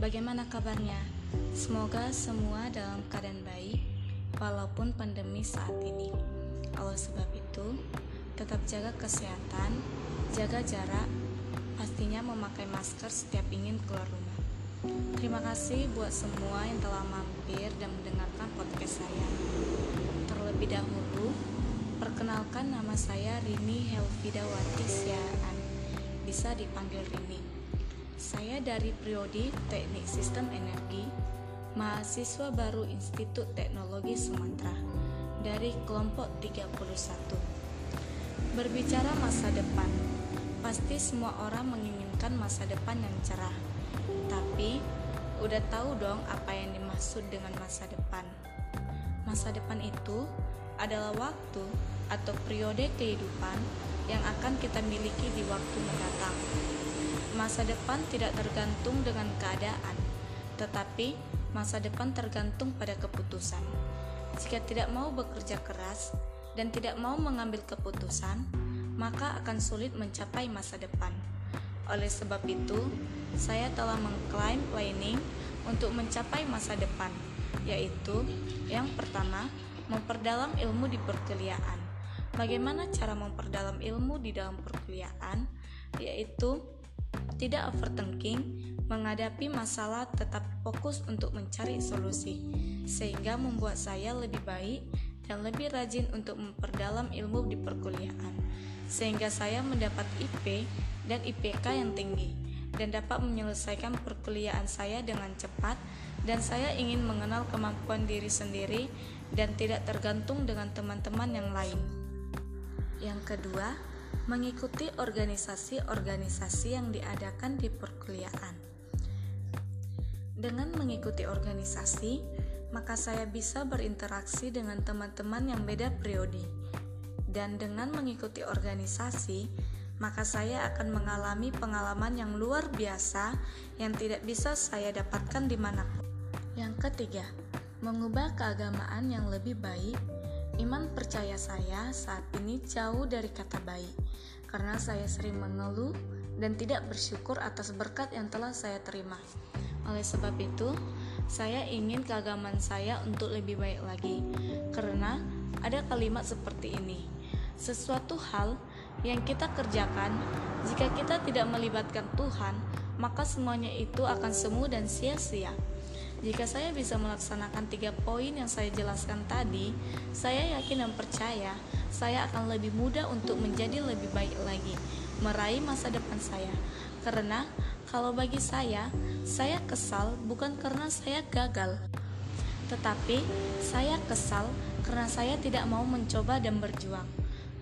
Bagaimana kabarnya? Semoga semua dalam keadaan baik walaupun pandemi saat ini. Oleh sebab itu, tetap jaga kesehatan, jaga jarak, pastinya memakai masker setiap ingin keluar rumah. Terima kasih buat semua yang telah mampir dan mendengarkan podcast saya. Terlebih dahulu, perkenalkan nama saya Rini Helvidawati Siaan. Bisa dipanggil Rini. Saya dari Priodi Teknik Sistem Energi, mahasiswa baru Institut Teknologi Sumatera dari kelompok 31. Berbicara masa depan, pasti semua orang menginginkan masa depan yang cerah. Tapi, udah tahu dong apa yang dimaksud dengan masa depan. Masa depan itu adalah waktu atau periode kehidupan yang akan kita miliki di waktu mendatang. Masa depan tidak tergantung dengan keadaan, tetapi masa depan tergantung pada keputusan. Jika tidak mau bekerja keras dan tidak mau mengambil keputusan, maka akan sulit mencapai masa depan. Oleh sebab itu, saya telah mengklaim planning untuk mencapai masa depan, yaitu yang pertama, memperdalam ilmu di perkuliahan. Bagaimana cara memperdalam ilmu di dalam perkuliahan? Yaitu tidak overthinking, menghadapi masalah tetap fokus untuk mencari solusi, sehingga membuat saya lebih baik dan lebih rajin untuk memperdalam ilmu di perkuliahan, sehingga saya mendapat IP dan IPK yang tinggi dan dapat menyelesaikan perkuliahan saya dengan cepat dan saya ingin mengenal kemampuan diri sendiri dan tidak tergantung dengan teman-teman yang lain. Yang kedua, mengikuti organisasi-organisasi yang diadakan di perkuliahan. Dengan mengikuti organisasi, maka saya bisa berinteraksi dengan teman-teman yang beda priodi. Dan dengan mengikuti organisasi, maka saya akan mengalami pengalaman yang luar biasa yang tidak bisa saya dapatkan di mana pun. Yang ketiga, mengubah keagamaan yang lebih baik. Iman percaya saya saat ini jauh dari kata baik, karena saya sering mengeluh dan tidak bersyukur atas berkat yang telah saya terima. Oleh sebab itu, saya ingin keagamaan saya untuk lebih baik lagi, karena ada kalimat seperti ini: "Sesuatu hal yang kita kerjakan, jika kita tidak melibatkan Tuhan, maka semuanya itu akan semu dan sia-sia." Jika saya bisa melaksanakan tiga poin yang saya jelaskan tadi, saya yakin dan percaya saya akan lebih mudah untuk menjadi lebih baik lagi, meraih masa depan saya. Karena kalau bagi saya, saya kesal bukan karena saya gagal, tetapi saya kesal karena saya tidak mau mencoba dan berjuang.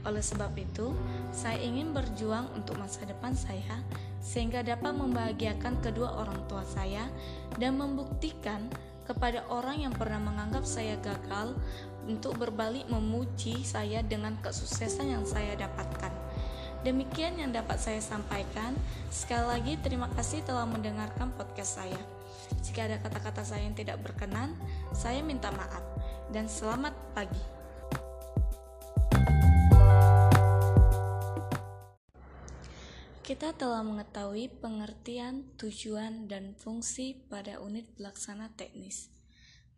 Oleh sebab itu, saya ingin berjuang untuk masa depan saya sehingga dapat membahagiakan kedua orang tua saya dan membuktikan kepada orang yang pernah menganggap saya gagal untuk berbalik memuji saya dengan kesuksesan yang saya dapatkan. Demikian yang dapat saya sampaikan. Sekali lagi terima kasih telah mendengarkan podcast saya. Jika ada kata-kata saya yang tidak berkenan, saya minta maaf dan selamat pagi. Kita telah mengetahui pengertian, tujuan, dan fungsi pada unit pelaksana teknis,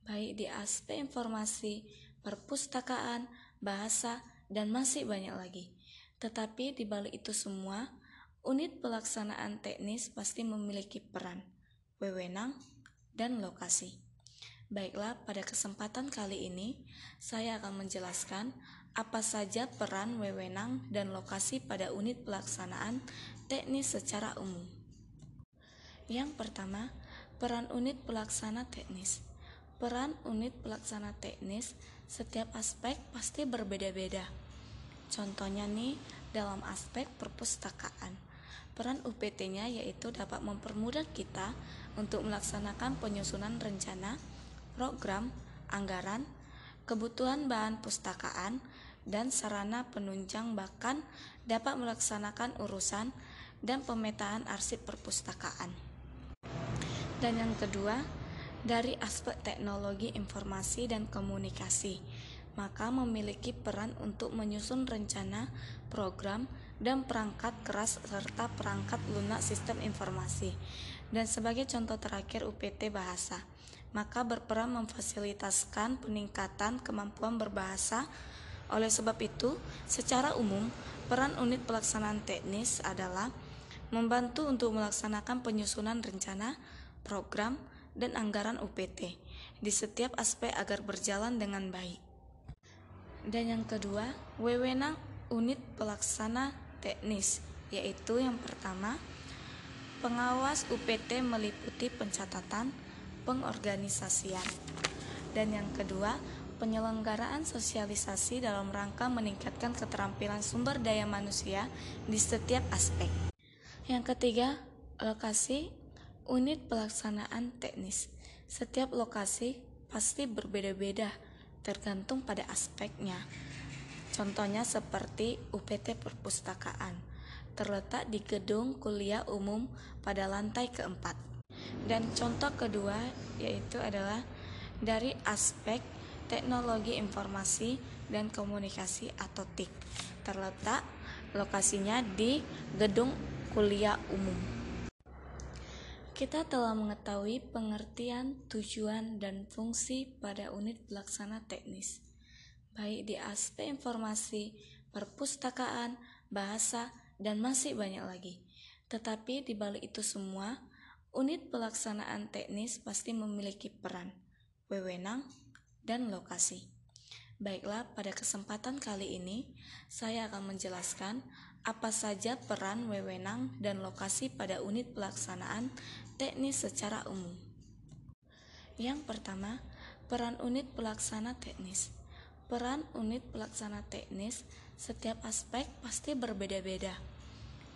baik di aspek informasi, perpustakaan, bahasa, dan masih banyak lagi. Tetapi di balik itu semua, unit pelaksanaan teknis pasti memiliki peran, wewenang, dan lokasi. Baiklah, pada kesempatan kali ini saya akan menjelaskan apa saja peran, wewenang, dan lokasi pada unit pelaksanaan teknis secara umum. Yang pertama, peran unit pelaksana teknis. Peran unit pelaksana teknis setiap aspek pasti berbeda-beda. Contohnya nih dalam aspek perpustakaan. Peran UPT-nya yaitu dapat mempermudah kita untuk melaksanakan penyusunan rencana, program, anggaran, kebutuhan bahan pustakaan, dan sarana penunjang bahkan dapat melaksanakan urusan dan pemetaan arsip perpustakaan. Dan yang kedua, dari aspek teknologi informasi dan komunikasi, maka memiliki peran untuk menyusun rencana, program, dan perangkat keras serta perangkat lunak sistem informasi. Dan sebagai contoh terakhir UPT Bahasa, maka berperan memfasilitaskan peningkatan kemampuan berbahasa. Oleh sebab itu, secara umum, peran unit pelaksanaan teknis adalah membantu untuk melaksanakan penyusunan rencana, program, dan anggaran UPT di setiap aspek agar berjalan dengan baik. Dan yang kedua, wewenang unit pelaksana teknis, yaitu yang pertama, pengawas UPT meliputi pencatatan, pengorganisasian. Dan yang kedua, penyelenggaraan sosialisasi dalam rangka meningkatkan keterampilan sumber daya manusia di setiap aspek. Yang ketiga, lokasi unit pelaksanaan teknis. Setiap lokasi pasti berbeda-beda tergantung pada aspeknya. Contohnya seperti UPT perpustakaan, terletak di gedung kuliah umum pada lantai keempat. Dan contoh kedua yaitu adalah dari aspek teknologi informasi dan komunikasi atau TIK. Terletak lokasinya di gedung kuliah umum. Kita telah mengetahui pengertian, tujuan, dan fungsi pada unit pelaksana teknis, baik di aspek informasi, perpustakaan, bahasa, dan masih banyak lagi. Tetapi di balik itu semua, Unit pelaksanaan teknis pasti memiliki peran, wewenang, dan lokasi. Baiklah, pada kesempatan kali ini saya akan menjelaskan apa saja peran, wewenang, dan lokasi pada unit pelaksanaan teknis secara umum. Yang pertama, peran unit pelaksana teknis. Peran unit pelaksana teknis setiap aspek pasti berbeda-beda.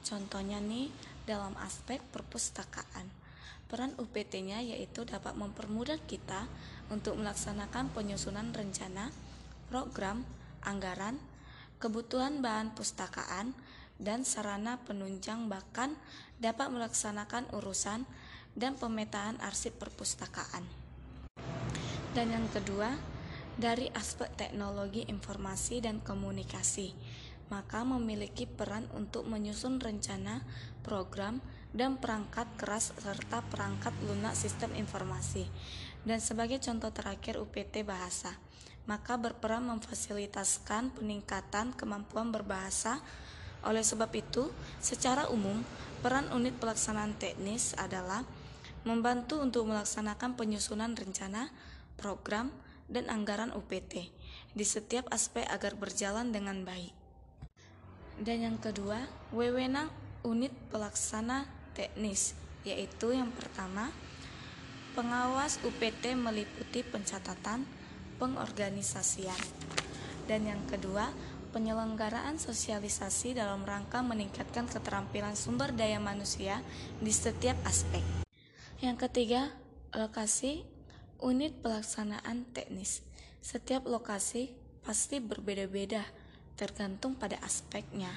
Contohnya nih dalam aspek perpustakaan Peran UPT-nya yaitu dapat mempermudah kita untuk melaksanakan penyusunan rencana, program, anggaran, kebutuhan bahan pustakaan, dan sarana penunjang bahkan dapat melaksanakan urusan dan pemetaan arsip perpustakaan. Dan yang kedua, dari aspek teknologi informasi dan komunikasi, maka memiliki peran untuk menyusun rencana, program, dan perangkat keras serta perangkat lunak sistem informasi. Dan sebagai contoh terakhir UPT bahasa, maka berperan memfasilitaskan peningkatan kemampuan berbahasa. Oleh sebab itu, secara umum, peran unit pelaksanaan teknis adalah membantu untuk melaksanakan penyusunan rencana, program, dan anggaran UPT di setiap aspek agar berjalan dengan baik. Dan yang kedua, wewenang unit pelaksana teknis, yaitu yang pertama, pengawas UPT meliputi pencatatan, pengorganisasian, dan yang kedua, penyelenggaraan sosialisasi dalam rangka meningkatkan keterampilan sumber daya manusia di setiap aspek. Yang ketiga, lokasi unit pelaksanaan teknis. Setiap lokasi pasti berbeda-beda tergantung pada aspeknya.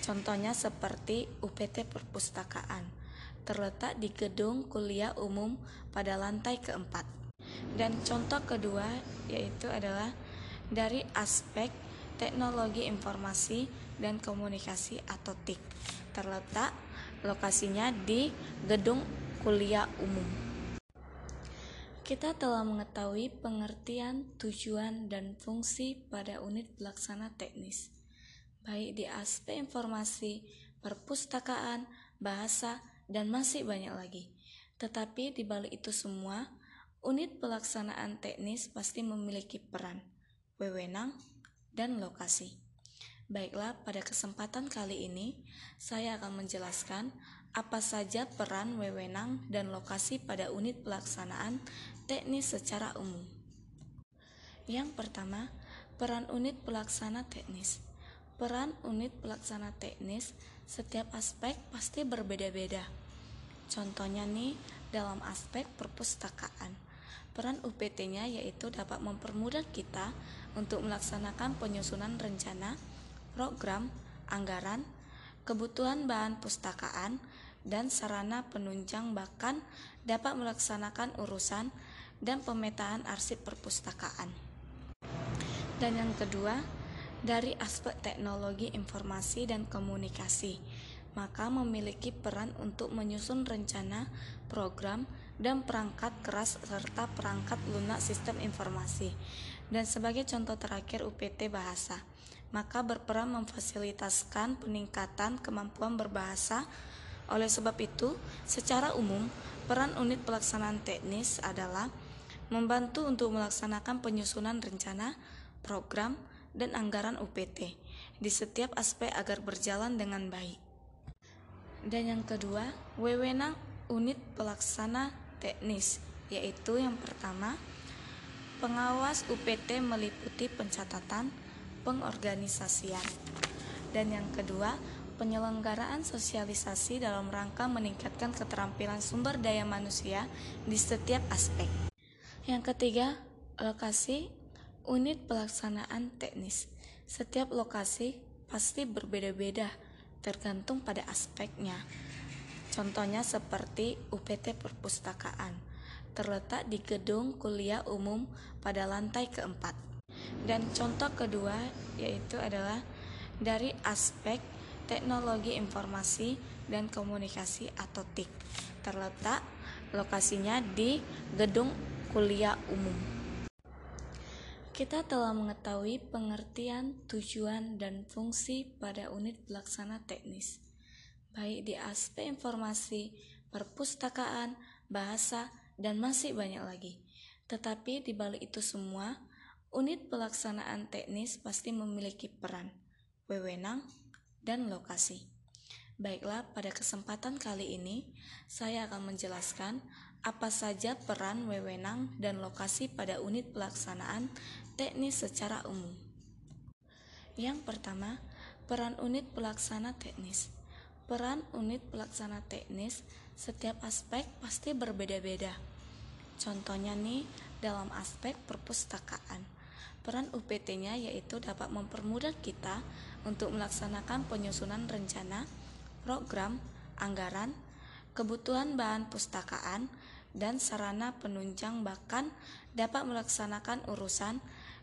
Contohnya seperti UPT Perpustakaan, terletak di gedung kuliah umum pada lantai keempat. Dan contoh kedua yaitu adalah dari aspek teknologi informasi dan komunikasi atau TIK. Terletak lokasinya di gedung kuliah umum. Kita telah mengetahui pengertian, tujuan, dan fungsi pada unit pelaksana teknis baik di aspek informasi, perpustakaan, bahasa, dan masih banyak lagi. Tetapi di balik itu semua, unit pelaksanaan teknis pasti memiliki peran, wewenang, dan lokasi. Baiklah, pada kesempatan kali ini saya akan menjelaskan apa saja peran, wewenang, dan lokasi pada unit pelaksanaan teknis secara umum. Yang pertama, peran unit pelaksana teknis. Peran unit pelaksana teknis setiap aspek pasti berbeda-beda. Contohnya nih dalam aspek perpustakaan. Peran UPT-nya yaitu dapat mempermudah kita untuk melaksanakan penyusunan rencana, program, anggaran, kebutuhan bahan pustakaan, dan sarana penunjang bahkan dapat melaksanakan urusan dan pemetaan arsip perpustakaan. Dan yang kedua, dari aspek teknologi informasi dan komunikasi, maka memiliki peran untuk menyusun rencana, program, dan perangkat keras serta perangkat lunak sistem informasi. Dan sebagai contoh terakhir UPT bahasa, maka berperan memfasilitaskan peningkatan kemampuan berbahasa. Oleh sebab itu, secara umum, peran unit pelaksanaan teknis adalah membantu untuk melaksanakan penyusunan rencana, program, dan anggaran UPT di setiap aspek agar berjalan dengan baik. Dan yang kedua, wewenang unit pelaksana teknis, yaitu yang pertama, pengawas UPT meliputi pencatatan, pengorganisasian. Dan yang kedua, penyelenggaraan sosialisasi dalam rangka meningkatkan keterampilan sumber daya manusia di setiap aspek. Yang ketiga, lokasi unit pelaksanaan teknis. Setiap lokasi pasti berbeda-beda tergantung pada aspeknya. Contohnya seperti UPT perpustakaan, terletak di gedung kuliah umum pada lantai keempat. Dan contoh kedua yaitu adalah dari aspek teknologi informasi dan komunikasi atau TIK. Terletak lokasinya di gedung kuliah umum. Kita telah mengetahui pengertian, tujuan, dan fungsi pada unit pelaksana teknis, baik di aspek informasi, perpustakaan, bahasa, dan masih banyak lagi. Tetapi di balik itu semua, unit pelaksanaan teknis pasti memiliki peran, wewenang, dan lokasi. Baiklah, pada kesempatan kali ini saya akan menjelaskan apa saja peran wewenang dan lokasi pada unit pelaksanaan teknis secara umum. Yang pertama, peran unit pelaksana teknis. Peran unit pelaksana teknis setiap aspek pasti berbeda-beda. Contohnya nih dalam aspek perpustakaan. Peran UPT-nya yaitu dapat mempermudah kita untuk melaksanakan penyusunan rencana, program, anggaran, kebutuhan bahan pustakaan, dan sarana penunjang bahkan dapat melaksanakan urusan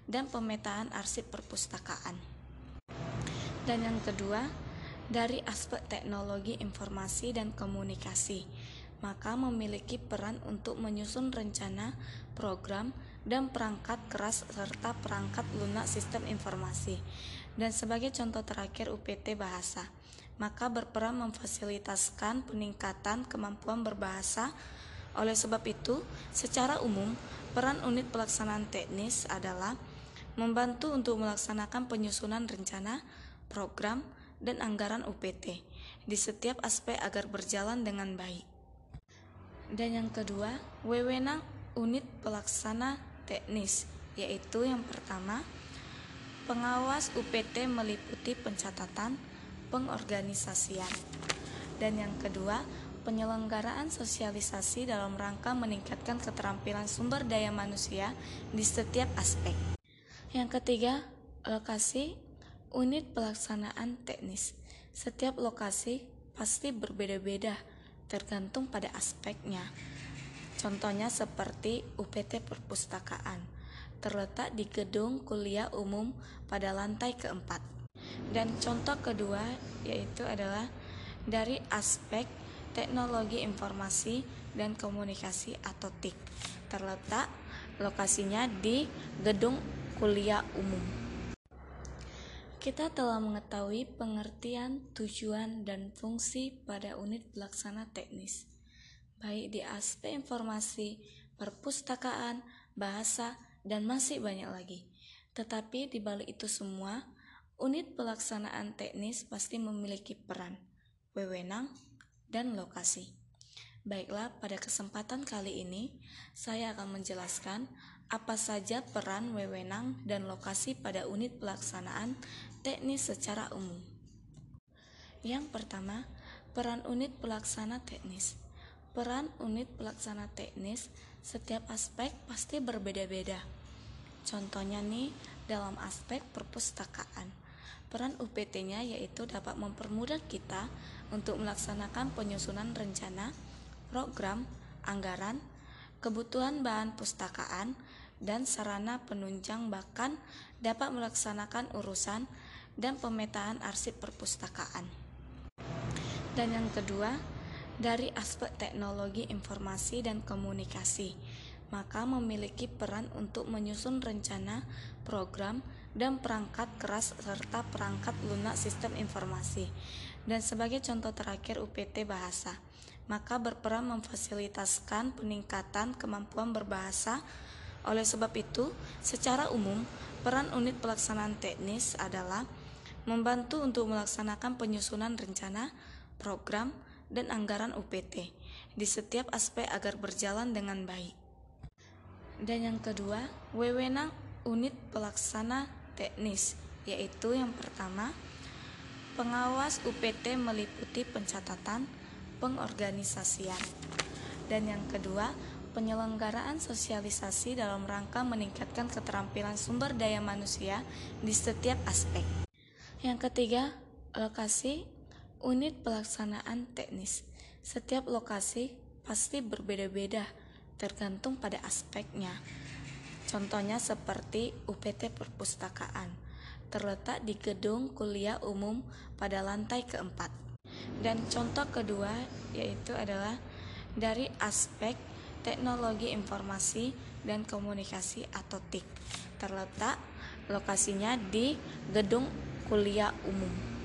dan pemetaan arsip perpustakaan. Dan yang kedua, dari aspek teknologi informasi dan komunikasi, maka memiliki peran untuk menyusun rencana, program, dan perangkat keras serta perangkat lunak sistem informasi. Dan sebagai contoh terakhir UPT bahasa, maka berperan memfasilitaskan peningkatan kemampuan berbahasa. Oleh sebab itu, secara umum, peran unit pelaksanaan teknis adalah membantu untuk melaksanakan penyusunan rencana, program, dan anggaran UPT di setiap aspek agar berjalan dengan baik. Dan yang kedua, wewenang unit pelaksana teknis, yaitu yang pertama, pengawas UPT meliputi pencatatan, pengorganisasian. Dan yang kedua, penyelenggaraan sosialisasi dalam rangka meningkatkan keterampilan sumber daya manusia di setiap aspek. Yang ketiga, lokasi unit pelaksanaan teknis. Setiap lokasi pasti berbeda-beda tergantung pada aspeknya. Contohnya seperti UPT perpustakaan, terletak di gedung kuliah umum pada lantai keempat. Dan contoh kedua yaitu adalah dari aspek teknologi informasi dan komunikasi atau TIK. Terletak lokasinya di gedung kuliah umum. Kita telah mengetahui pengertian, tujuan, dan fungsi pada unit pelaksana teknis, baik di aspek informasi, perpustakaan, bahasa, dan masih banyak lagi. Tetapi di balik itu semua, unit pelaksanaan teknis pasti memiliki peran, wewenang, dan lokasi. Baiklah, pada kesempatan kali ini saya akan menjelaskan apa saja peran wewenang dan lokasi pada unit pelaksanaan teknis secara umum. Yang pertama, peran unit pelaksana teknis. Peran unit pelaksana teknis setiap aspek pasti berbeda-beda. Contohnya nih dalam aspek perpustakaan. Peran UPT-nya yaitu dapat mempermudah kita untuk melaksanakan penyusunan rencana program, anggaran, kebutuhan bahan pustakaan, dan sarana penunjang bahkan dapat melaksanakan urusan dan pemetaan arsip perpustakaan. Dan yang kedua, dari aspek teknologi informasi dan komunikasi, maka memiliki peran untuk menyusun rencana, program, dan perangkat keras serta perangkat lunak sistem informasi. Dan sebagai contoh terakhir UPT bahasa, maka berperan memfasilitaskan peningkatan kemampuan berbahasa. Oleh sebab itu, secara umum, peran unit pelaksanaan teknis adalah membantu untuk melaksanakan penyusunan rencana, program, dan anggaran UPT di setiap aspek agar berjalan dengan baik. Dan yang kedua, wewenang unit pelaksana teknis, yaitu yang pertama, pengawas UPT meliputi pencatatan, pengorganisasian. Dan yang kedua, penyelenggaraan sosialisasi dalam rangka meningkatkan keterampilan sumber daya manusia di setiap aspek. Yang ketiga, lokasi unit pelaksanaan teknis. Setiap lokasi pasti berbeda-beda tergantung pada aspeknya. Contohnya seperti UPT Perpustakaan, terletak di gedung kuliah umum pada lantai keempat. Dan contoh kedua yaitu adalah dari aspek teknologi informasi dan komunikasi atau TIK. Terletak lokasinya di gedung kuliah umum.